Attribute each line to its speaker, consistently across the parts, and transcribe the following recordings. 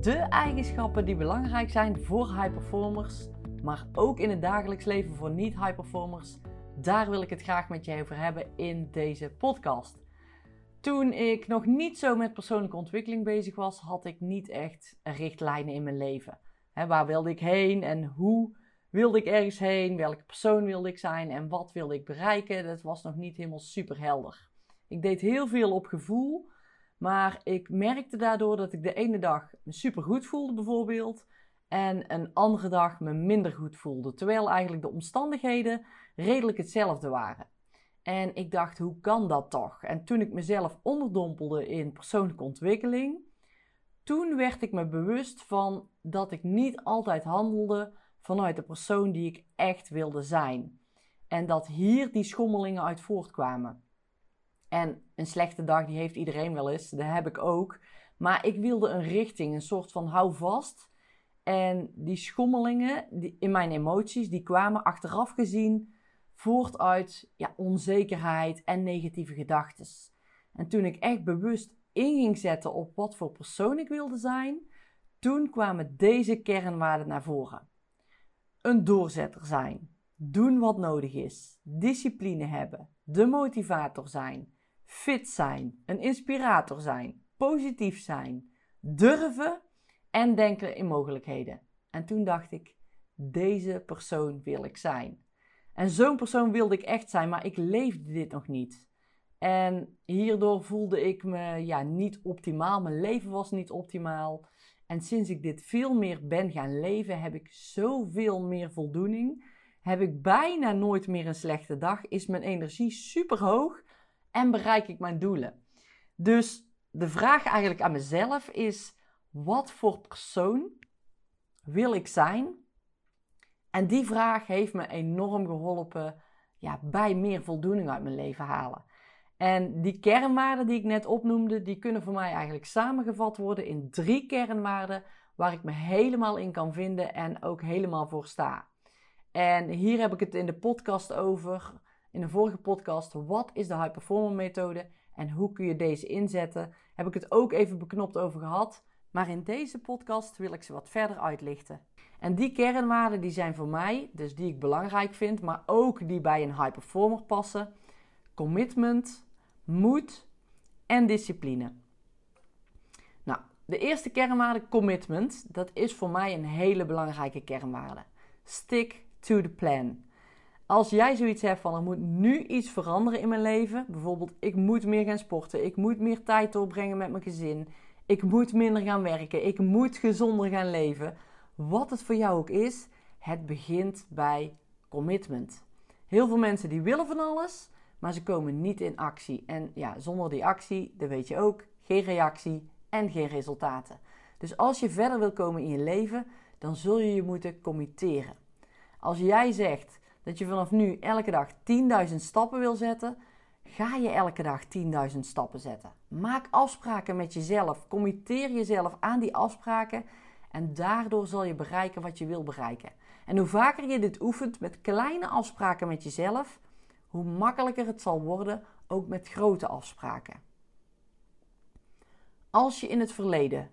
Speaker 1: De eigenschappen die belangrijk zijn voor high performers, maar ook in het dagelijks leven voor niet-high performers, daar wil ik het graag met je over hebben in deze podcast. Toen ik nog niet zo met persoonlijke ontwikkeling bezig was, had ik niet echt richtlijnen in mijn leven. waar wilde ik heen en hoe wilde ik ergens heen? Welke persoon wilde ik zijn en wat wilde ik bereiken? Dat was nog niet helemaal super helder. Ik deed heel veel op gevoel, maar ik merkte daardoor dat ik de ene dag me super goed voelde, bijvoorbeeld, en een andere dag me minder goed voelde. Terwijl eigenlijk de omstandigheden redelijk hetzelfde waren. En ik dacht, hoe kan dat toch? En toen ik mezelf onderdompelde in persoonlijke ontwikkeling, toen werd ik me bewust van dat ik niet altijd handelde vanuit de persoon die ik echt wilde zijn. En dat hier die schommelingen uit voortkwamen. En een slechte dag, die heeft iedereen wel eens. Dat heb ik ook. Maar ik wilde een richting, een soort van houvast. En die schommelingen die, in mijn emoties, die kwamen achteraf gezien voort uit ja, onzekerheid en negatieve gedachten. En toen ik echt bewust in ging zetten op wat voor persoon ik wilde zijn, toen kwamen deze kernwaarden naar voren. Een doorzetter zijn, doen wat nodig is, discipline hebben, de motivator zijn, fit zijn, een inspirator zijn, positief zijn, durven en denken in mogelijkheden. En toen dacht ik, deze persoon wil ik zijn. En zo'n persoon wilde ik echt zijn, maar ik leefde dit nog niet. En hierdoor voelde ik me ja, niet optimaal. Mijn leven was niet optimaal. En sinds ik dit veel meer ben gaan leven, heb ik zoveel meer voldoening. Heb ik bijna nooit meer een slechte dag. Is mijn energie super hoog en bereik ik mijn doelen. Dus de vraag eigenlijk aan mezelf is: wat voor persoon wil ik zijn? En die vraag heeft me enorm geholpen ja, bij meer voldoening uit mijn leven halen. En die kernwaarden die ik net opnoemde, die kunnen voor mij eigenlijk samengevat worden in drie kernwaarden waar ik me helemaal in kan vinden en ook helemaal voor sta. En hier heb ik het in de podcast over, in de vorige podcast, wat is de high performer methode en hoe kun je deze inzetten? Heb ik het ook even beknopt over gehad, maar in deze podcast wil ik ze wat verder uitlichten. En die kernwaarden die zijn voor mij, dus die ik belangrijk vind, maar ook die bij een high performer passen: commitment, moed en discipline. Nou, de eerste kernwaarde, commitment, dat is voor mij een hele belangrijke kernwaarde. Stick to the plan. Als jij zoiets hebt van er moet nu iets veranderen in mijn leven, bijvoorbeeld ik moet meer gaan sporten, ik moet meer tijd doorbrengen met mijn gezin, ik moet minder gaan werken, ik moet gezonder gaan leven, wat het voor jou ook is, het begint bij commitment. Heel veel mensen die willen van alles, maar ze komen niet in actie. En ja, zonder die actie, dat weet je ook, geen reactie en geen resultaten. Dus als je verder wil komen in je leven, dan zul je je moeten committeren. Als jij zegt dat je vanaf nu elke dag 10.000 stappen wil zetten, ga je elke dag 10.000 stappen zetten. Maak afspraken met jezelf. Committeer jezelf aan die afspraken. En daardoor zal je bereiken wat je wil bereiken. En hoe vaker je dit oefent met kleine afspraken met jezelf, hoe makkelijker het zal worden ook met grote afspraken. Als je in het verleden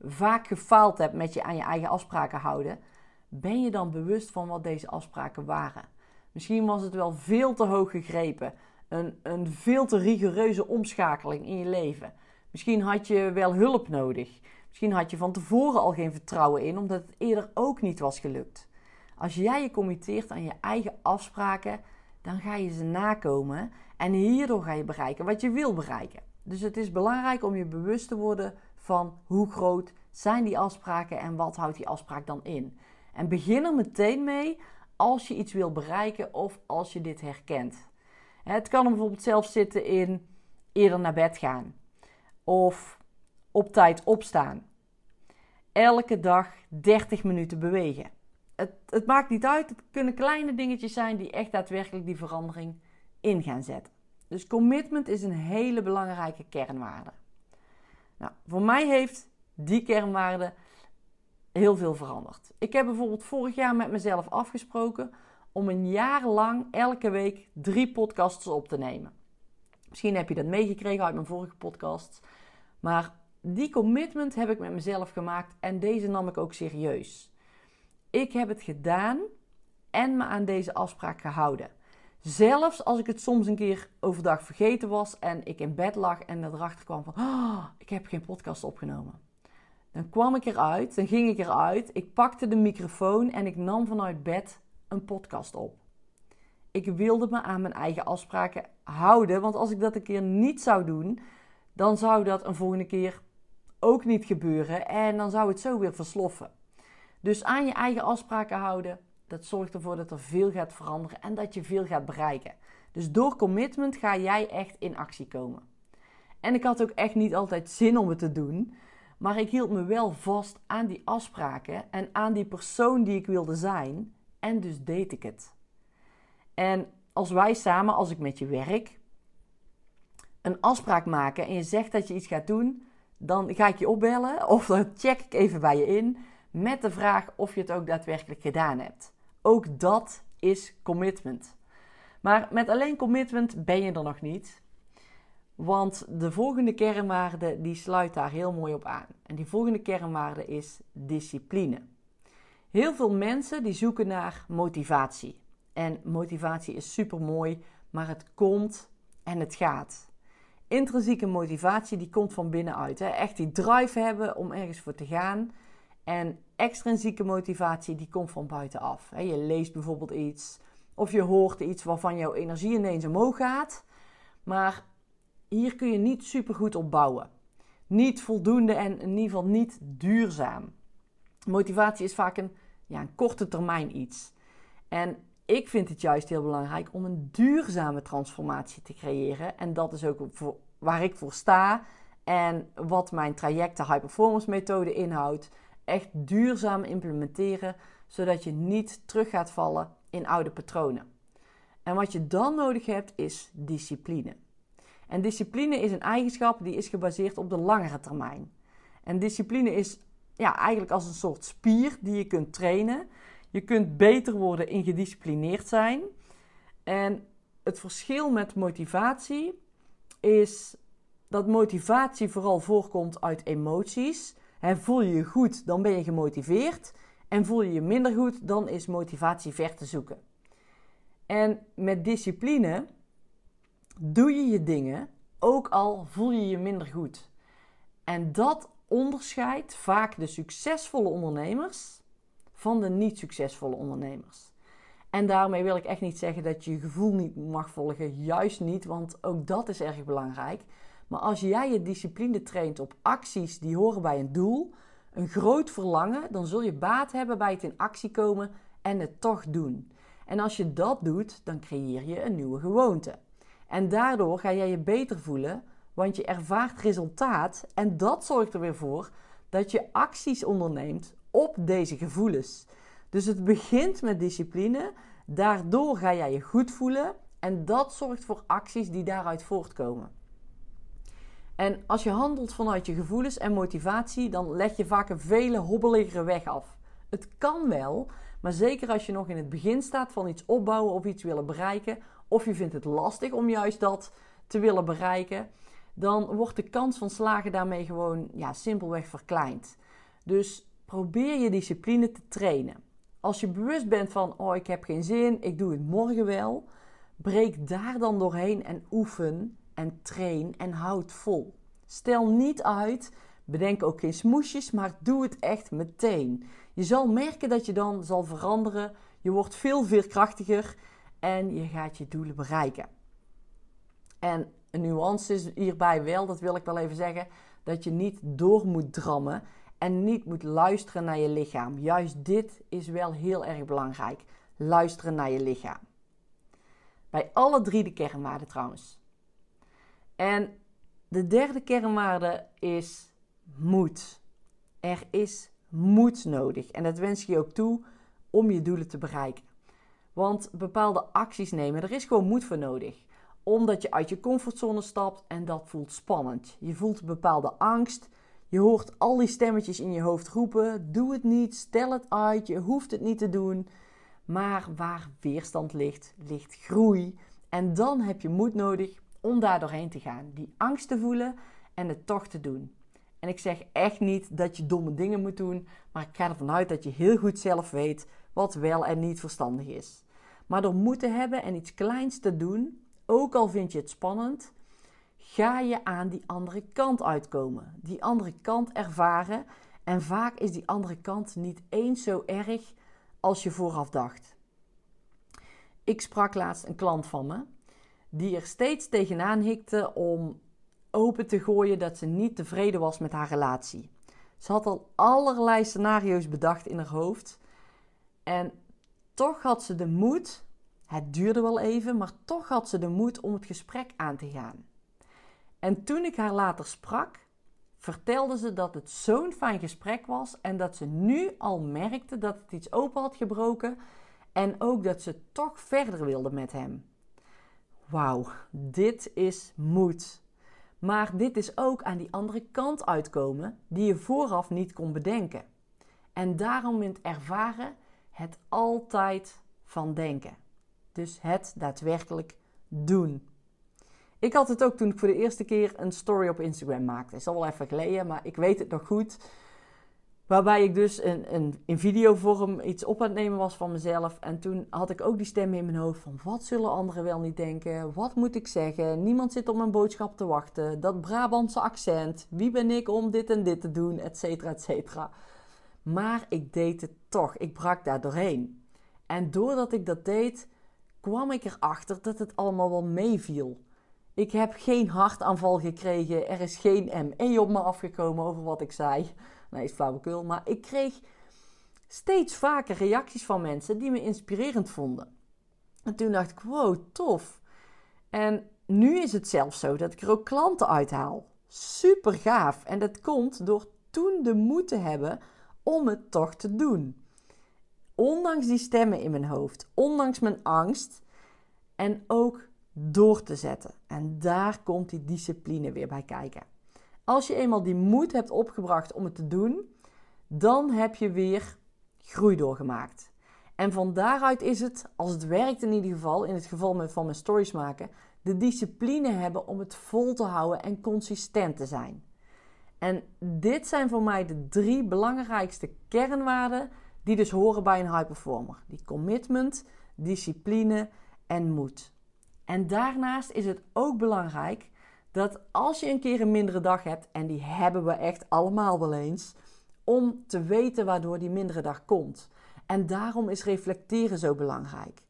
Speaker 1: vaak gefaald hebt met je aan je eigen afspraken houden, ben je dan bewust van wat deze afspraken waren? Misschien was het wel veel te hoog gegrepen, een, een veel te rigoureuze omschakeling in je leven. Misschien had je wel hulp nodig. Misschien had je van tevoren al geen vertrouwen in, omdat het eerder ook niet was gelukt. Als jij je committeert aan je eigen afspraken, dan ga je ze nakomen en hierdoor ga je bereiken wat je wil bereiken. Dus het is belangrijk om je bewust te worden van hoe groot zijn die afspraken en wat houdt die afspraak dan in. En begin er meteen mee als je iets wil bereiken of als je dit herkent. Het kan er bijvoorbeeld zelf zitten in eerder naar bed gaan of op tijd opstaan. Elke dag 30 minuten bewegen het, het maakt niet uit. Het kunnen kleine dingetjes zijn die echt daadwerkelijk die verandering in gaan zetten. Dus commitment is een hele belangrijke kernwaarde. Nou, voor mij heeft die kernwaarde heel veel veranderd. Ik heb bijvoorbeeld vorig jaar met mezelf afgesproken om een jaar lang elke week drie podcasts op te nemen. Misschien heb je dat meegekregen uit mijn vorige podcast. Maar die commitment heb ik met mezelf gemaakt en deze nam ik ook serieus. Ik heb het gedaan en me aan deze afspraak gehouden. Zelfs als ik het soms een keer overdag vergeten was en ik in bed lag en erachter kwam van, oh, ik heb geen podcast opgenomen. Dan kwam ik eruit, dan ging ik eruit, ik pakte de microfoon en ik nam vanuit bed een podcast op. Ik wilde me aan mijn eigen afspraken houden, want als ik dat een keer niet zou doen, dan zou dat een volgende keer ook niet gebeuren en dan zou het zo weer versloffen. Dus aan je eigen afspraken houden, dat zorgt ervoor dat er veel gaat veranderen en dat je veel gaat bereiken. Dus door commitment ga jij echt in actie komen. En ik had ook echt niet altijd zin om het te doen, maar ik hield me wel vast aan die afspraken en aan die persoon die ik wilde zijn en dus deed ik het. En als wij samen, als ik met je werk, een afspraak maken en je zegt dat je iets gaat doen, dan ga ik je opbellen of dan check ik even bij je in met de vraag of je het ook daadwerkelijk gedaan hebt. Ook dat is commitment. Maar met alleen commitment ben je er nog niet. Want de volgende kernwaarde die sluit daar heel mooi op aan. En die volgende kernwaarde is discipline. Heel veel mensen die zoeken naar motivatie. En motivatie is super mooi, maar het komt en het gaat. Intrinsieke motivatie die komt van binnenuit. Hè? Echt die drive hebben om ergens voor te gaan. En extrinsieke motivatie die komt van buitenaf. Je leest bijvoorbeeld iets of je hoort iets waarvan jouw energie ineens omhoog gaat. Maar hier kun je niet super goed op bouwen. Niet voldoende en in ieder geval niet duurzaam. Motivatie is vaak een, ja, een korte termijn iets. En ik vind het juist heel belangrijk om een duurzame transformatie te creëren. En dat is ook waar ik voor sta. En wat mijn traject, de High Performance Methode, inhoudt echt duurzaam implementeren, zodat je niet terug gaat vallen in oude patronen. En wat je dan nodig hebt is discipline. En discipline is een eigenschap die is gebaseerd op de langere termijn. En discipline is ja, eigenlijk als een soort spier die je kunt trainen. Je kunt beter worden in gedisciplineerd zijn. En het verschil met motivatie is dat motivatie vooral voorkomt uit emoties voel je je goed, dan ben je gemotiveerd. En voel je je minder goed, dan is motivatie ver te zoeken. En met discipline doe je je dingen, ook al voel je je minder goed. En dat onderscheidt vaak de succesvolle ondernemers van de niet succesvolle ondernemers. En daarmee wil ik echt niet zeggen dat je je gevoel niet mag volgen, juist niet, want ook dat is erg belangrijk. Maar als jij je discipline traint op acties die horen bij een doel, een groot verlangen, dan zul je baat hebben bij het in actie komen en het toch doen. En als je dat doet, dan creëer je een nieuwe gewoonte. En daardoor ga jij je beter voelen, want je ervaart resultaat en dat zorgt er weer voor dat je acties onderneemt op deze gevoelens. Dus het begint met discipline, daardoor ga jij je goed voelen en dat zorgt voor acties die daaruit voortkomen. En als je handelt vanuit je gevoelens en motivatie, dan leg je vaak een vele hobbeligere weg af. Het kan wel, maar zeker als je nog in het begin staat van iets opbouwen of iets willen bereiken, of je vindt het lastig om juist dat te willen bereiken, dan wordt de kans van slagen daarmee gewoon ja, simpelweg verkleind. Dus probeer je discipline te trainen. Als je bewust bent van, oh ik heb geen zin, ik doe het morgen wel, breek daar dan doorheen en oefen en train en houd vol. Stel niet uit, bedenk ook geen smoesjes, maar doe het echt meteen. Je zal merken dat je dan zal veranderen. Je wordt veel veerkrachtiger en je gaat je doelen bereiken. En een nuance is hierbij wel, dat wil ik wel even zeggen, dat je niet door moet drammen en niet moet luisteren naar je lichaam. Juist dit is wel heel erg belangrijk. Luisteren naar je lichaam. Bij alle drie de kernwaarden trouwens. En de derde kernwaarde is moed. Er is moed nodig. En dat wens ik je ook toe om je doelen te bereiken. Want bepaalde acties nemen, er is gewoon moed voor nodig. Omdat je uit je comfortzone stapt en dat voelt spannend. Je voelt bepaalde angst. Je hoort al die stemmetjes in je hoofd roepen: doe het niet, stel het uit, je hoeft het niet te doen. Maar waar weerstand ligt, ligt groei. En dan heb je moed nodig om daar doorheen te gaan. Die angst te voelen en het toch te doen. En ik zeg echt niet dat je domme dingen moet doen, maar ik ga ervan uit dat je heel goed zelf weet wat wel en niet verstandig is. Maar door moeten hebben en iets kleins te doen, ook al vind je het spannend, ga je aan die andere kant uitkomen. Die andere kant ervaren. En vaak is die andere kant niet eens zo erg als je vooraf dacht. Ik sprak laatst een klant van me die er steeds tegenaan hikte om open te gooien dat ze niet tevreden was met haar relatie. Ze had al allerlei scenario's bedacht in haar hoofd. En toch had ze de moed, het duurde wel even, maar toch had ze de moed om het gesprek aan te gaan. En toen ik haar later sprak, vertelde ze dat het zo'n fijn gesprek was en dat ze nu al merkte dat het iets open had gebroken en ook dat ze toch verder wilde met hem. Wauw, dit is moed. Maar dit is ook aan die andere kant uitkomen die je vooraf niet kon bedenken. En daarom in het ervaren het altijd van denken. Dus het daadwerkelijk doen. Ik had het ook toen ik voor de eerste keer een story op Instagram maakte. Is al wel even geleden, maar ik weet het nog goed. Waarbij ik dus een, een, in videovorm iets op aan het nemen was van mezelf. En toen had ik ook die stem in mijn hoofd van wat zullen anderen wel niet denken? Wat moet ik zeggen? Niemand zit op mijn boodschap te wachten. Dat Brabantse accent. Wie ben ik om dit en dit te doen? Etcetera, etcetera. Maar ik deed het toch. Ik brak daar doorheen. En doordat ik dat deed, kwam ik erachter dat het allemaal wel meeviel. Ik heb geen hartaanval gekregen. Er is geen ME op me afgekomen over wat ik zei. Nee, is flauwekul. Maar ik kreeg steeds vaker reacties van mensen die me inspirerend vonden. En toen dacht ik, wow, tof. En nu is het zelfs zo dat ik er ook klanten uithaal. Super gaaf. En dat komt door toen de moed te hebben om het toch te doen. Ondanks die stemmen in mijn hoofd, ondanks mijn angst en ook door te zetten. En daar komt die discipline weer bij kijken. Als je eenmaal die moed hebt opgebracht om het te doen, dan heb je weer groei doorgemaakt. En van daaruit is het, als het werkt in ieder geval, in het geval van mijn stories maken, de discipline hebben om het vol te houden en consistent te zijn. En dit zijn voor mij de drie belangrijkste kernwaarden die dus horen bij een high performer. Die commitment, discipline en moed. En daarnaast is het ook belangrijk dat als je een keer een mindere dag hebt, en die hebben we echt allemaal wel eens, om te weten waardoor die mindere dag komt. En daarom is reflecteren zo belangrijk.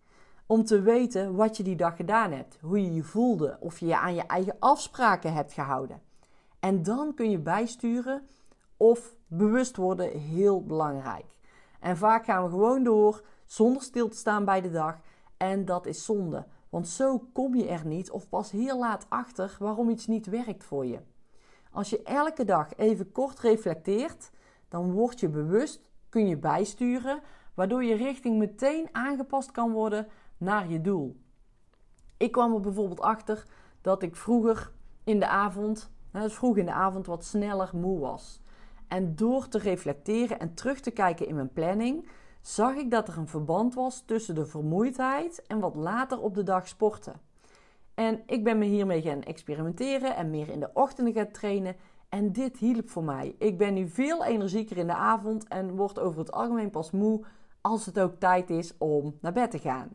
Speaker 1: Om te weten wat je die dag gedaan hebt, hoe je je voelde, of je je aan je eigen afspraken hebt gehouden. En dan kun je bijsturen of bewust worden heel belangrijk. En vaak gaan we gewoon door zonder stil te staan bij de dag. En dat is zonde. Want zo kom je er niet of pas heel laat achter waarom iets niet werkt voor je. Als je elke dag even kort reflecteert, dan word je bewust, kun je bijsturen, waardoor je richting meteen aangepast kan worden naar je doel. Ik kwam er bijvoorbeeld achter dat ik vroeger in de avond, dus vroeg in de avond, wat sneller moe was. En door te reflecteren en terug te kijken in mijn planning, zag ik dat er een verband was tussen de vermoeidheid en wat later op de dag sporten. En ik ben me hiermee gaan experimenteren en meer in de ochtenden gaan trainen. En dit hielp voor mij. Ik ben nu veel energieker in de avond en word over het algemeen pas moe als het ook tijd is om naar bed te gaan.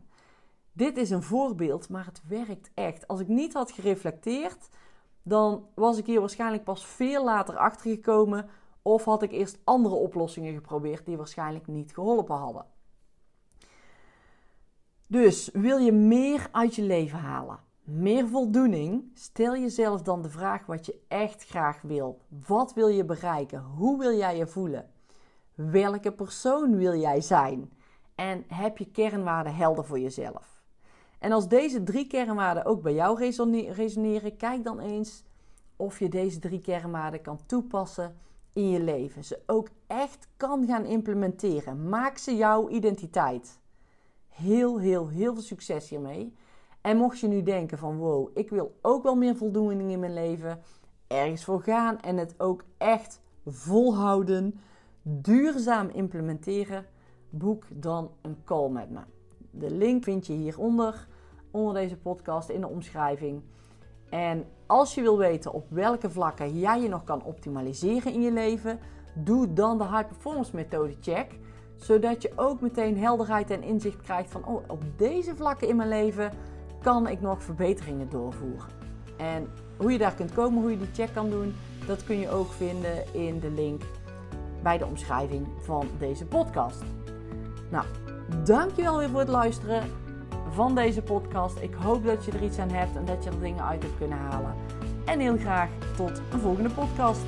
Speaker 1: Dit is een voorbeeld, maar het werkt echt. Als ik niet had gereflecteerd, dan was ik hier waarschijnlijk pas veel later achter gekomen of had ik eerst andere oplossingen geprobeerd die waarschijnlijk niet geholpen hadden? Dus wil je meer uit je leven halen? Meer voldoening? Stel jezelf dan de vraag wat je echt graag wil. Wat wil je bereiken? Hoe wil jij je voelen? Welke persoon wil jij zijn? En heb je kernwaarden helder voor jezelf? En als deze drie kernwaarden ook bij jou resoneren, kijk dan eens of je deze drie kernwaarden kan toepassen in je leven. Ze ook echt kan gaan implementeren. Maak ze jouw identiteit. Heel, heel, heel veel succes hiermee. En mocht je nu denken van wow, ik wil ook wel meer voldoening in mijn leven. Ergens voor gaan en het ook echt volhouden. Duurzaam implementeren. Boek dan een call met me. De link vind je hieronder, onder deze podcast in de omschrijving. En als je wil weten op welke vlakken jij je nog kan optimaliseren in je leven, doe dan de High Performance Methode check. Zodat je ook meteen helderheid en inzicht krijgt van oh, op deze vlakken in mijn leven kan ik nog verbeteringen doorvoeren. En hoe je daar kunt komen, hoe je die check kan doen, dat kun je ook vinden in de link bij de omschrijving van deze podcast. Nou, dankjewel weer voor het luisteren van deze podcast. Ik hoop dat je er iets aan hebt en dat je er dingen uit hebt kunnen halen. En heel graag tot een volgende podcast.